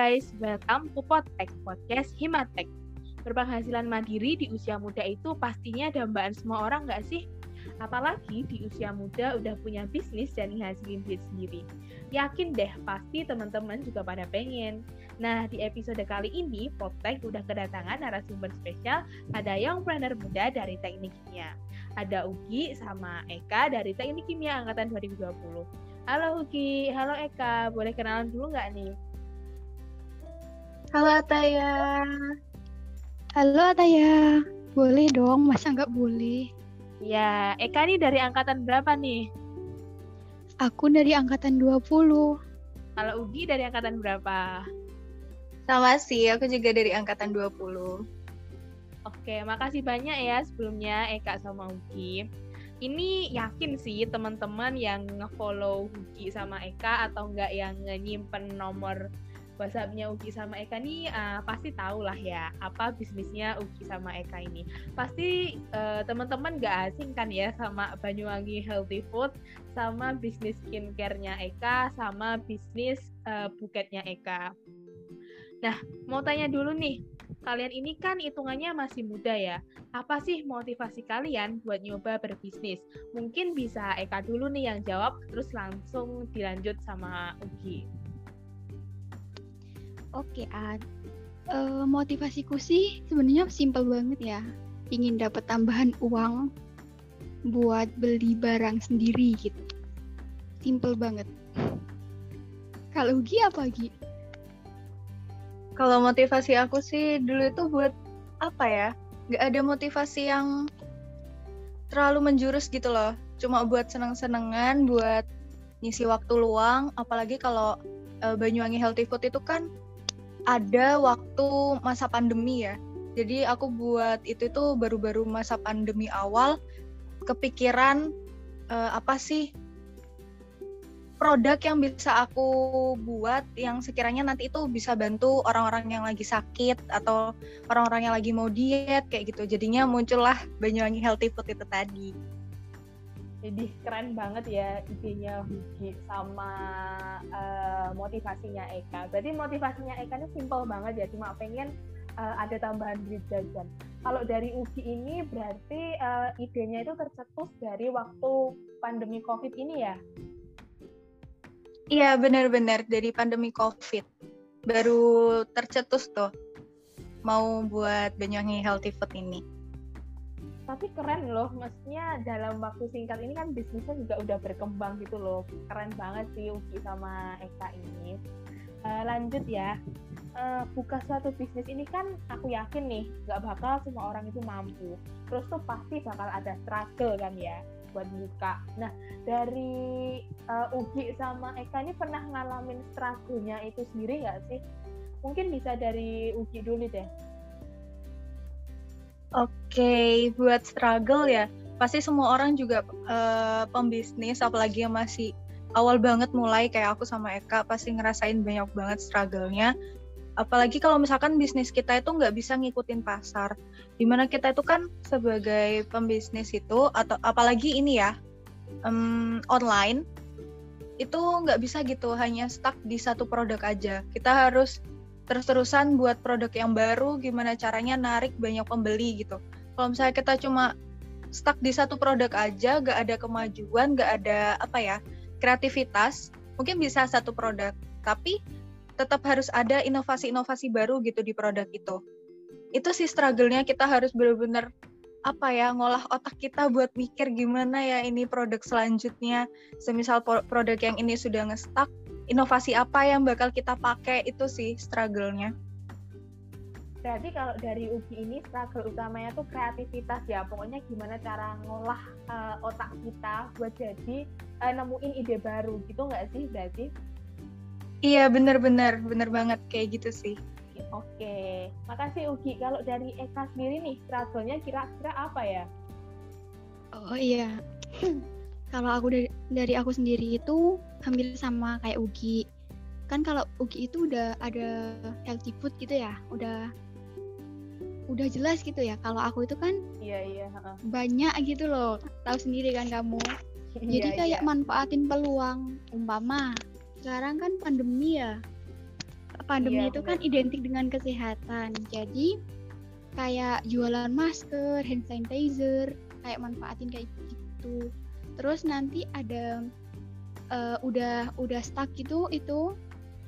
guys, welcome to Potek, podcast Himatek. Berpenghasilan mandiri di usia muda itu pastinya dambaan semua orang nggak sih? Apalagi di usia muda udah punya bisnis dan ngasilin duit sendiri. Yakin deh, pasti teman-teman juga pada pengen. Nah, di episode kali ini, Potek udah kedatangan narasumber spesial, ada yang planner muda dari teknik kimia. Ada Ugi sama Eka dari teknik kimia angkatan 2020. Halo Ugi, halo Eka, boleh kenalan dulu nggak nih? Halo Ataya. Halo Ataya. Boleh dong, masa nggak boleh? Ya, Eka nih dari angkatan berapa nih? Aku dari angkatan 20. Kalau Ugi dari angkatan berapa? Sama sih, aku juga dari angkatan 20. Oke, makasih banyak ya sebelumnya Eka sama Ugi. Ini yakin sih teman-teman yang nge-follow Ugi sama Eka atau enggak yang nyimpen nomor WhatsAppnya Uki sama Eka nih uh, pasti tahu lah ya apa bisnisnya Uki sama Eka ini. Pasti uh, teman-teman gak asing kan ya sama Banyuwangi Healthy Food, sama bisnis skincare-nya Eka, sama bisnis uh, buketnya Eka. Nah, mau tanya dulu nih, kalian ini kan hitungannya masih muda ya. Apa sih motivasi kalian buat nyoba berbisnis? Mungkin bisa Eka dulu nih yang jawab, terus langsung dilanjut sama Ugi. Oke, Ad. Uh, motivasiku sih sebenarnya simpel banget ya. Ingin dapat tambahan uang buat beli barang sendiri gitu. Simple banget. Kalau Gi apa Gi? Kalau motivasi aku sih dulu itu buat apa ya? Gak ada motivasi yang terlalu menjurus gitu loh. Cuma buat seneng-senengan, buat ngisi waktu luang. Apalagi kalau uh, Banyuwangi Healthy Food itu kan ada waktu masa pandemi ya. Jadi aku buat itu tuh baru-baru masa pandemi awal kepikiran uh, apa sih produk yang bisa aku buat yang sekiranya nanti itu bisa bantu orang-orang yang lagi sakit atau orang-orang yang lagi mau diet kayak gitu. Jadinya muncullah Banyuwangi Healthy Food itu tadi. Jadi keren banget ya idenya Hugi sama uh, motivasinya Eka. Berarti motivasinya Eka ini simple banget ya, cuma pengen uh, ada tambahan duit jajan. Kalau dari Ugi ini berarti uh, idenya itu tercetus dari waktu pandemi COVID ini ya? Iya benar-benar dari pandemi COVID baru tercetus tuh mau buat Banyuwangi Healthy Food ini tapi keren loh maksudnya dalam waktu singkat ini kan bisnisnya juga udah berkembang gitu loh. Keren banget sih Uki sama Eka ini. Uh, lanjut ya. Uh, buka suatu bisnis ini kan aku yakin nih nggak bakal semua orang itu mampu. Terus tuh pasti bakal ada struggle kan ya buat buka. Nah dari uh, Ugi sama Eka ini pernah ngalamin struggle-nya itu sendiri nggak sih? Mungkin bisa dari Ugi dulu deh okay, buat struggle ya, pasti semua orang juga uh, pembisnis, apalagi yang masih awal banget mulai kayak aku sama Eka, pasti ngerasain banyak banget struggle-nya. Apalagi kalau misalkan bisnis kita itu nggak bisa ngikutin pasar, di mana kita itu kan sebagai pembisnis itu, atau apalagi ini ya, um, online, itu nggak bisa gitu, hanya stuck di satu produk aja. Kita harus terus-terusan buat produk yang baru gimana caranya narik banyak pembeli gitu. Kalau misalnya kita cuma stuck di satu produk aja gak ada kemajuan gak ada apa ya kreativitas mungkin bisa satu produk. Tapi tetap harus ada inovasi-inovasi baru gitu di produk itu. Itu sih struggle-nya kita harus benar-benar apa ya ngolah otak kita buat mikir gimana ya ini produk selanjutnya. Semisal produk yang ini sudah ngestak inovasi apa yang bakal kita pakai itu sih struggle-nya. Berarti kalau dari Ugi ini struggle utamanya tuh kreativitas ya. Pokoknya gimana cara ngolah uh, otak kita buat jadi uh, nemuin ide baru gitu nggak sih berarti? Iya bener-bener, bener banget kayak gitu sih. Oke, makasih Ugi. Kalau dari Eka sendiri nih, struggle-nya kira-kira apa ya? Oh iya, kalau aku dari, dari aku sendiri itu hampir sama kayak Ugi kan kalau Ugi itu udah ada healthy food gitu ya udah udah jelas gitu ya kalau aku itu kan iya iya banyak gitu loh tahu sendiri kan kamu jadi iya, kayak iya. manfaatin peluang umpama sekarang kan pandemi ya pandemi Iya, itu kan identik dengan kesehatan. Jadi kayak jualan masker, hand sanitizer, kayak manfaatin kayak gitu. Terus nanti ada eh, udah udah stuck gitu itu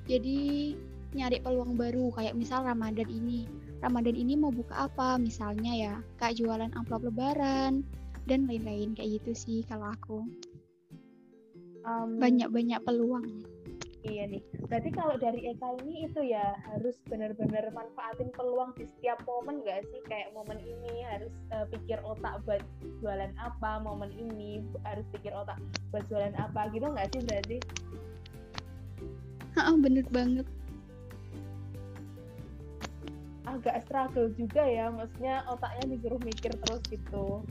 jadi nyari peluang baru kayak misal Ramadan ini. Ramadan ini mau buka apa misalnya ya kayak jualan amplop lebaran dan lain-lain kayak gitu sih kalau aku. Banyak-banyak peluang. Iya nih. Berarti kalau dari Eka ini itu ya harus benar-benar manfaatin peluang di setiap momen nggak sih? Kayak momen ini harus eh, pikir otak buat jualan apa, momen ini harus pikir otak buat jualan apa gitu nggak sih berarti? Heeh, bener banget. Agak struggle juga ya, maksudnya otaknya disuruh mikir terus gitu.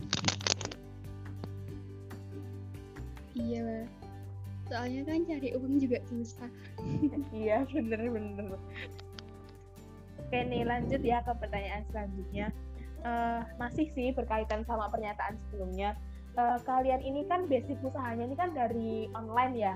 Iya. Soalnya kan cari uang juga susah. iya bener-bener. Oke nih lanjut ya ke pertanyaan selanjutnya. Eh, masih sih berkaitan sama pernyataan sebelumnya. Eh, kalian ini kan basic usahanya ini kan dari online ya.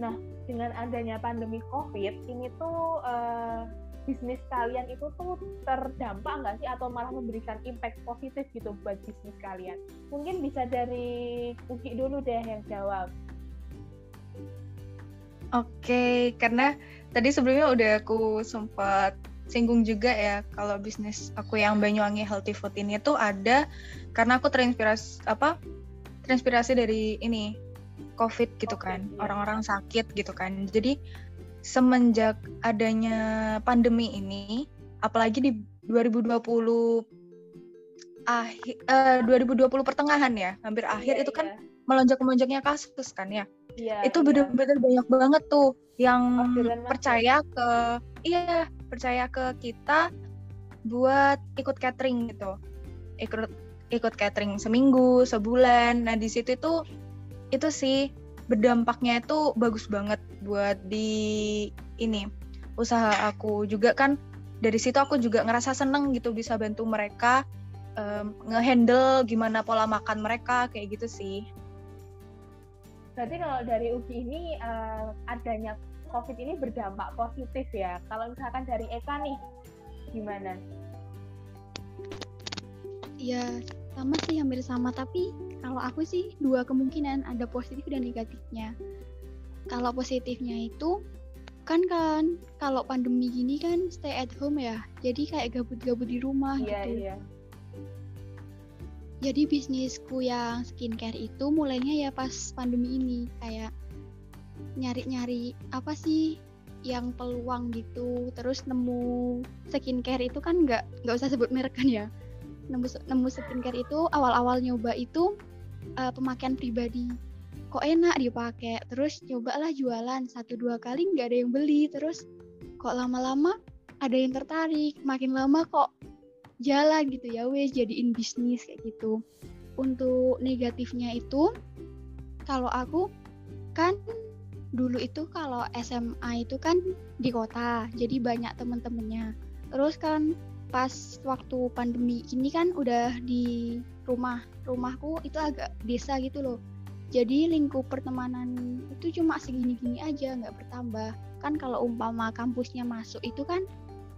Nah dengan adanya pandemi COVID ini tuh eh, bisnis kalian itu tuh terdampak nggak sih atau malah memberikan impact positif gitu buat bisnis kalian? Mungkin bisa dari Uki dulu deh yang jawab. Oke, karena tadi sebelumnya udah aku sempat singgung juga ya kalau bisnis aku yang Banyuwangi Healthy Food ini tuh ada karena aku terinspirasi apa? Terinspirasi dari ini COVID gitu kan. iya. Orang-orang sakit gitu kan. Jadi semenjak adanya pandemi ini apalagi di 2020 akhir eh, 2020 pertengahan ya, hampir akhir Iya, itu kan iya. Melonjak-melonjaknya kasus kan ya? Iya, itu iya. bener-bener banyak banget tuh yang Orderan masuk. percaya ke iya percaya ke kita buat ikut catering gitu. Ikut ikut catering seminggu sebulan. Nah di situ tuh itu sih berdampaknya itu bagus banget buat di ini usaha aku juga kan. Dari situ aku juga ngerasa seneng gitu bisa bantu mereka em, ngehandle gimana pola makan mereka kayak gitu sih Berarti kalau dari Ugi ini eh, adanya COVID ini berdampak positif ya. Kalau misalkan dari Eka nih, gimana? Ya sama sih hampir sama tapi kalau aku sih dua kemungkinan ada positif dan negatifnya. Kalau positifnya itu kan kan kalau pandemi gini kan stay at home ya. Jadi kayak gabut-gabut di rumah Iya, gitu. iya. Jadi bisnisku yang skincare itu mulainya ya pas pandemi ini. Kayak nyari-nyari apa sih yang peluang gitu terus nemu skincare itu kan nggak nggak usah sebut merek kan ya. Nemu nemu skincare itu awal-awal nyoba itu eh, pemakaian pribadi. Kok enak dipakai? Terus cobalah jualan satu dua kali nggak ada yang beli. Terus kok lama-lama ada yang tertarik? Makin lama kok jalan gitu ya wes jadiin bisnis kayak gitu. Untuk negatifnya itu kalau aku kan dulu itu kalau SMA itu kan di kota jadi banyak temen-temennya. Terus kan pas waktu pandemi ini kan udah di rumah rumahku itu agak desa gitu loh. Jadi lingkup pertemanan itu cuma segini-gini aja nggak bertambah. Kan kalau umpama kampusnya masuk itu kan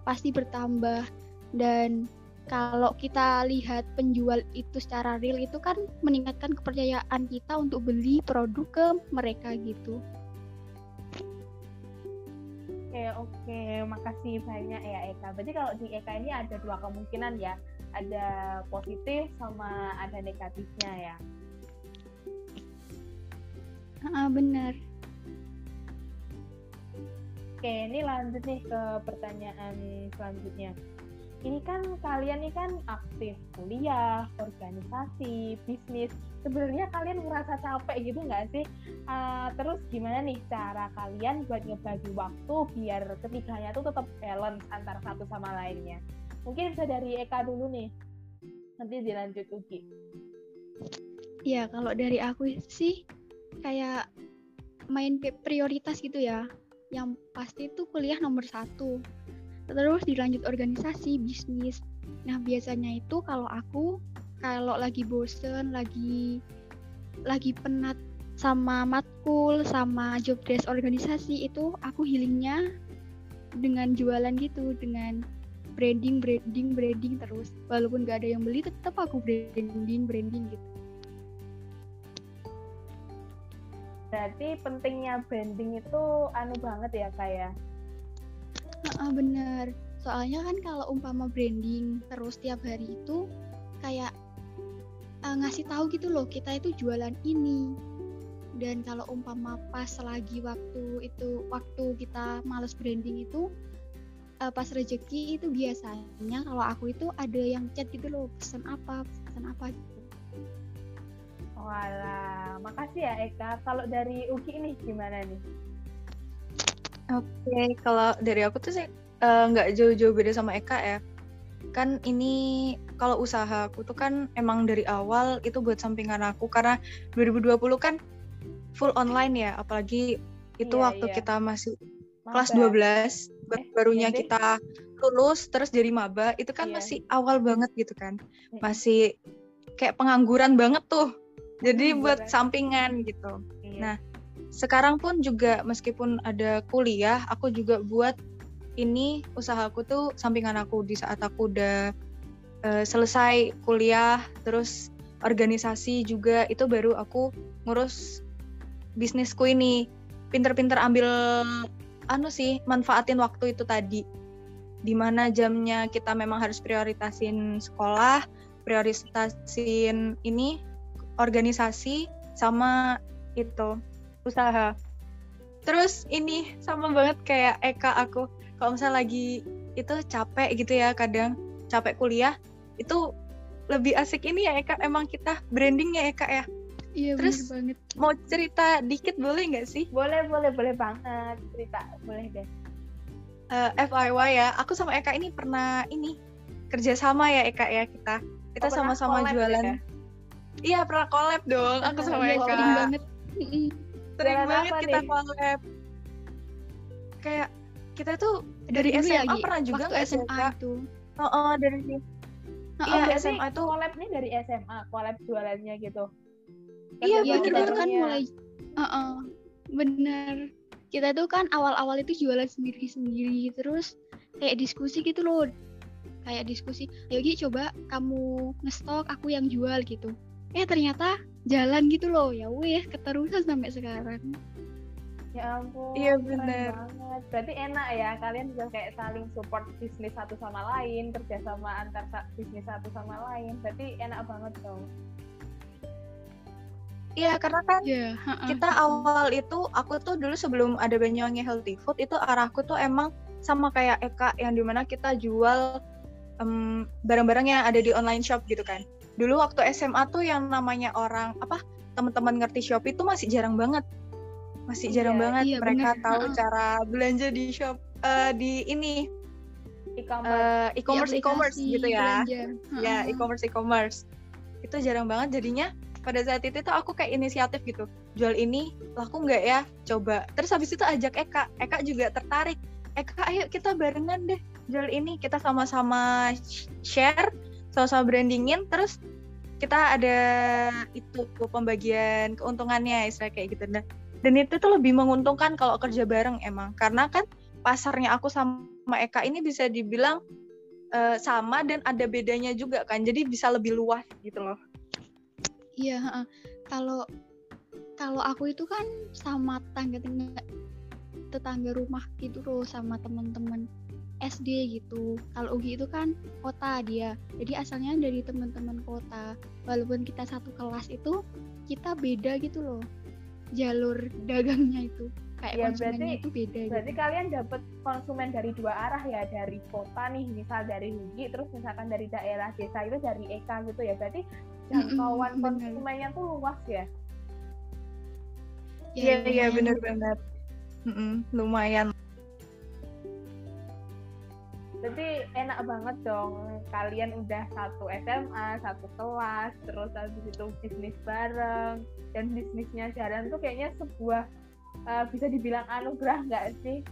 pasti bertambah. Dan kalau kita lihat penjual itu secara real itu kan meningkatkan kepercayaan kita untuk beli produk ke mereka gitu. Oke, oke. Makasih banyak ya Eka. Berarti kalau di Eka ini ada dua kemungkinan ya. Ada positif sama ada negatifnya ya. Ah bener. Oke, ini lanjut nih ke pertanyaan selanjutnya. Ini kan kalian nih kan aktif kuliah, organisasi, bisnis. Sebenarnya kalian ngerasa capek gitu nggak sih? Uh, terus gimana nih cara kalian buat ngebagi waktu biar ketiganya tuh tetap balance antara satu sama lainnya? Mungkin bisa dari Eka dulu nih. Nanti dilanjut Ugi. Ya kalau dari aku sih kayak main prioritas gitu ya. Yang pasti itu kuliah nomor satu. Terus dilanjut organisasi, bisnis. Nah biasanya itu kalau aku kalau lagi bosen, lagi lagi penat sama matkul, sama job desk organisasi itu aku healingnya dengan jualan gitu dengan branding branding branding terus. Walaupun gak ada yang beli tetap aku branding branding gitu. Berarti pentingnya branding itu anu banget ya kayak Ah, bener. Soalnya kan kalau umpama branding terus tiap hari itu kayak uh, ngasih tahu gitu loh kita itu jualan ini. Dan kalau umpama pas lagi waktu itu waktu kita males branding itu uh, pas rezeki itu biasanya kalau aku itu ada yang chat gitu loh pesan apa pesan apa gitu. Walah, makasih ya Eka. Kalau dari Uki ini gimana nih? Oke, kalau dari aku tuh sih eh, nggak jauh-jauh beda sama Eka ya. Kan ini kalau usaha aku tuh kan emang dari awal itu buat sampingan aku karena 2020 kan full online ya, apalagi itu Iya, waktu iya. kita masih kelas Maba. 12 baru barunya iya kita lulus terus jadi maba itu kan Iya. masih awal banget gitu kan. Masih kayak pengangguran banget tuh. Jadi buat sampingan gitu. Iya. Nah, sekarang pun juga meskipun ada kuliah, aku juga buat ini usahaku tuh sampingan aku di saat aku udah eh, selesai kuliah, terus organisasi juga itu baru aku ngurus bisnisku ini. Pinter-pinter ambil anu sih, manfaatin waktu itu tadi. Di mana jamnya kita memang harus prioritasin sekolah, prioritasin ini organisasi sama itu usaha. Terus ini sama banget kayak Eka aku kalau misalnya lagi itu capek gitu ya kadang capek kuliah itu lebih asik ini ya Eka emang kita branding ya Eka ya. Iya Terus- bener banget. Mau cerita dikit boleh nggak sih? Boleh, boleh, boleh banget. Cerita, boleh deh. Eh, FYI ya, aku sama Eka ini pernah ini kerja sama ya Eka ya kita. Kita Oh, sama-sama jualan. ya? Iya pernah collab dong, aku sama Iya, Eka. banget. Sering Jualan banget kita nih? collab. Kayak kita tuh Dari dari ya, SMA Gi? pernah juga waktu SMA Kak? itu. Oh, oh, dari sini. Heeh, Iya, berarti SMA tuh collab nih dari SMA, collab jualannya gitu. Iya, Iya bener kita tuh kan mulai, Heeh, bener. Kita tuh kan awal-awal itu jualan sendiri-sendiri, terus kayak diskusi gitu loh. Kayak diskusi, ayo Gi coba kamu ngestok, aku yang jual gitu. Eh ternyata jalan gitu loh, ya weh keterusan sampai sekarang. Ya ampun. Iya, bener. banget. Berarti enak ya kalian bisa kayak saling support bisnis satu sama lain, kerja sama antar bisnis satu sama lain. Berarti enak banget dong. Iya, karena kan Ya, heeh. kita awal itu aku tuh dulu sebelum ada Banyuwangi Healthy Food itu arahku tuh emang sama kayak Eka yang di mana kita jual em, barang-barang yang ada di online shop gitu kan. Dulu waktu SMA tuh yang namanya orang apa teman-teman ngerti Shopee itu masih jarang banget. Masih jarang Iya, banget iya, mereka bener. tahu Heeh. cara belanja di shop eh, di ini E-commerce. Di e-commerce e-commerce aplikasi gitu ya. belanja. ya Heeh. e-commerce e-commerce itu jarang banget jadinya pada saat itu tuh aku kayak inisiatif gitu jual ini laku nggak ya coba terus habis itu ajak Eka Eka juga tertarik Eka ayo kita barengan deh jual ini kita sama-sama sh- share sama-sama brandingin terus kita ada itu pembagian keuntungannya istilah kayak gitu. Dan dan itu tuh lebih menguntungkan kalau kerja bareng emang. Karena kan pasarnya aku sama Eka ini bisa dibilang eh, sama dan ada bedanya juga kan. Jadi bisa lebih luas gitu loh. Iya, kalau kalau aku itu kan sama tangga-tangga tetangga rumah gitu loh sama teman-teman SD gitu. Kalau Ugi itu kan kota dia. Jadi asalnya dari teman-teman kota. Walaupun kita satu kelas itu kita beda gitu loh. Jalur dagangnya itu kayak Iya, konsumennya berarti- itu beda Berarti gitu. kalian dapat konsumen dari dua arah ya, dari kota nih, misal dari Hugi, terus misalkan dari daerah desa itu dari Eka gitu ya. Berarti jangkauan Mm-mm, bener. konsumennya tuh luas ya. iya iya lumayan benar-benar Mm-mm, lumayan Berarti enak banget dong. Kalian udah satu SMA, satu kelas, terus habis itu bisnis bareng. Dan bisnisnya jalan tuh kayaknya sebuah eh, bisa dibilang anugerah nggak sih?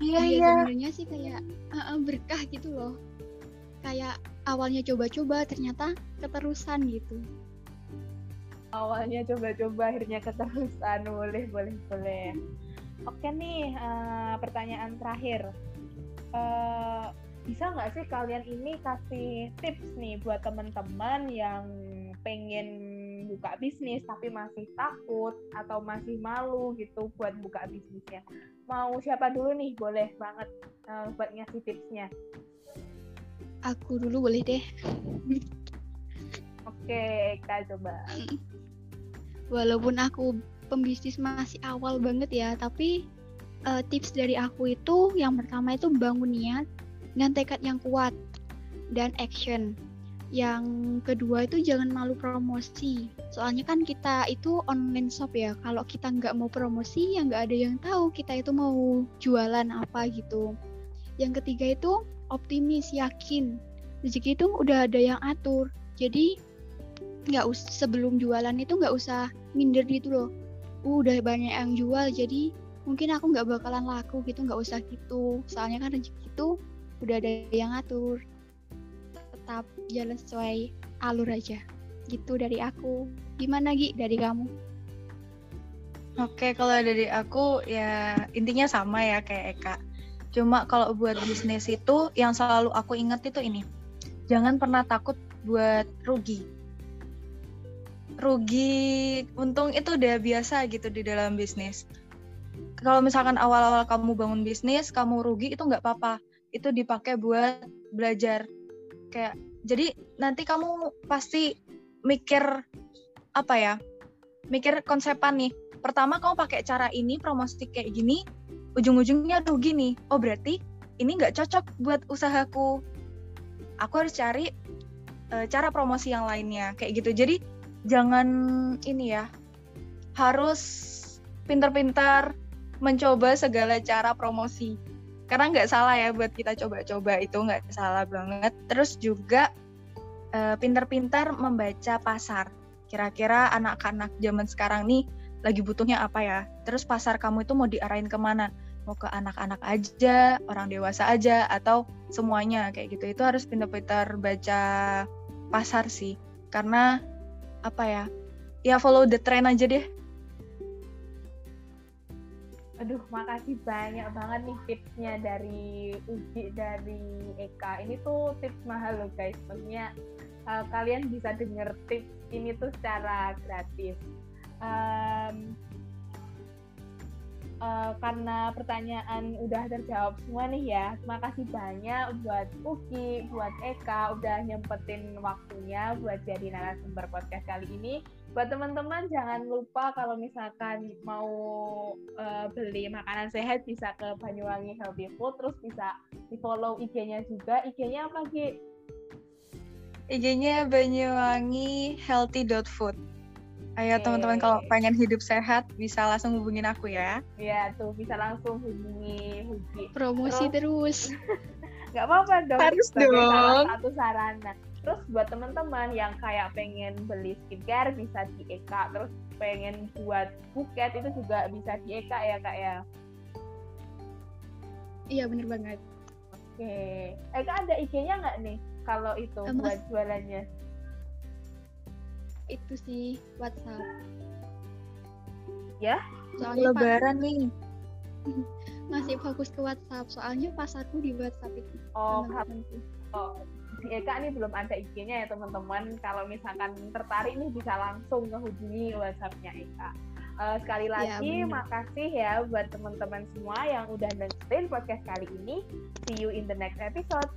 iya Iya, iya sebenarnya sih kayak uh, uh, berkah gitu loh. Kayak awalnya coba-coba ternyata keterusan gitu. Awalnya coba-coba, akhirnya keterusan. Boleh, boleh, boleh. Oke nih, uh, pertanyaan terakhir. Uh, bisa nggak sih kalian ini kasih tips nih buat teman-teman yang pengen buka bisnis tapi masih takut atau masih malu gitu buat buka bisnisnya. Mau siapa dulu nih? Boleh banget uh, buat ngasih tipsnya. Aku dulu boleh deh. Oke, Kak coba. Walaupun aku pembisnis masih awal banget ya, tapi uh, tips dari aku itu yang pertama itu bangun niat dengan tekad yang kuat dan action. Yang kedua itu jangan malu promosi. Soalnya kan kita itu online shop ya. Kalau kita nggak mau promosi, ya nggak ada yang tahu kita itu mau jualan apa gitu. Yang ketiga itu optimis, yakin. Rezeki itu udah ada yang atur. Jadi nggak us sebelum jualan itu nggak usah minder gitu loh. Udah banyak yang jual, jadi mungkin aku nggak bakalan laku gitu, nggak usah gitu. Soalnya kan rezeki itu udah ada yang ngatur. Tetap jalan sesuai alur aja. Gitu dari aku. Gimana Gi dari kamu? Oke kalau dari aku ya intinya sama ya kayak Eka. Cuma kalau buat bisnis itu yang selalu aku ingat itu ini. Jangan pernah takut buat rugi rugi. Untung itu udah biasa gitu di dalam bisnis. Kalau misalkan awal-awal kamu bangun bisnis kamu rugi itu nggak apa-apa. Itu dipakai buat belajar. Kayak jadi nanti kamu pasti mikir apa ya? Mikir konsepan nih. Pertama kamu pakai cara ini promosi kayak gini ujung-ujungnya tuh gini oh berarti ini nggak cocok buat usahaku. Aku harus cari uh, cara promosi yang lainnya kayak gitu. Jadi jangan ini ya harus pintar-pintar mencoba segala cara promosi. Karena nggak salah ya buat kita coba-coba itu nggak salah banget. Terus juga uh, pintar-pintar membaca pasar. Kira-kira anak-anak zaman sekarang nih lagi butuhnya apa ya? Terus pasar kamu itu mau diarahin ke mana? Mau ke anak-anak aja orang dewasa aja atau semuanya kayak gitu. Itu harus pintar-pintar baca pasar sih. Karena apa ya ya follow the trend aja deh Aduh, makasih banyak banget nih tipsnya dari Uji, dari Eka. Ini tuh tips mahal loh guys. Maksudnya uh, kalian bisa denger tips ini tuh secara gratis. Um, uh, karena pertanyaan udah terjawab semua nih ya. Terima kasih banyak buat Uki, buat Eka udah nyempetin waktunya buat jadi narasumber podcast kali ini buat teman-teman jangan lupa kalau misalkan mau uh, beli makanan sehat bisa ke Banyuwangi Healthy Food terus bisa di follow IG-nya juga IG-nya apa Ki? IG-nya Banyuwangi Healthy Food. Ayo okay. teman-teman kalau pengen hidup sehat bisa langsung hubungin aku ya. Iya tuh bisa langsung hubungi Hugi. Promosi terus. Gak apa-apa dong. Harus dong. Salah satu sarana. Terus buat teman-teman yang kayak pengen beli skincare bisa di Eka, terus pengen buat buket itu juga bisa di Eka ya kak ya. Iya bener banget. Oke, Eka ada IG-nya nggak nih kalau itu Mas, buat jualannya? Itu sih WhatsApp. Ya? Soalnya Lebaran nih. Masih fokus ke WhatsApp, soalnya pasarku di WhatsApp itu. Oh, oh di Eka ini belum ada IG-nya ya teman-teman. Kalau misalkan tertarik nih bisa langsung menghubungi WhatsApp-nya Eka. Uh, sekali ya, lagi ya, makasih ya buat teman-teman semua yang udah dengerin podcast kali ini. See you in the next episode.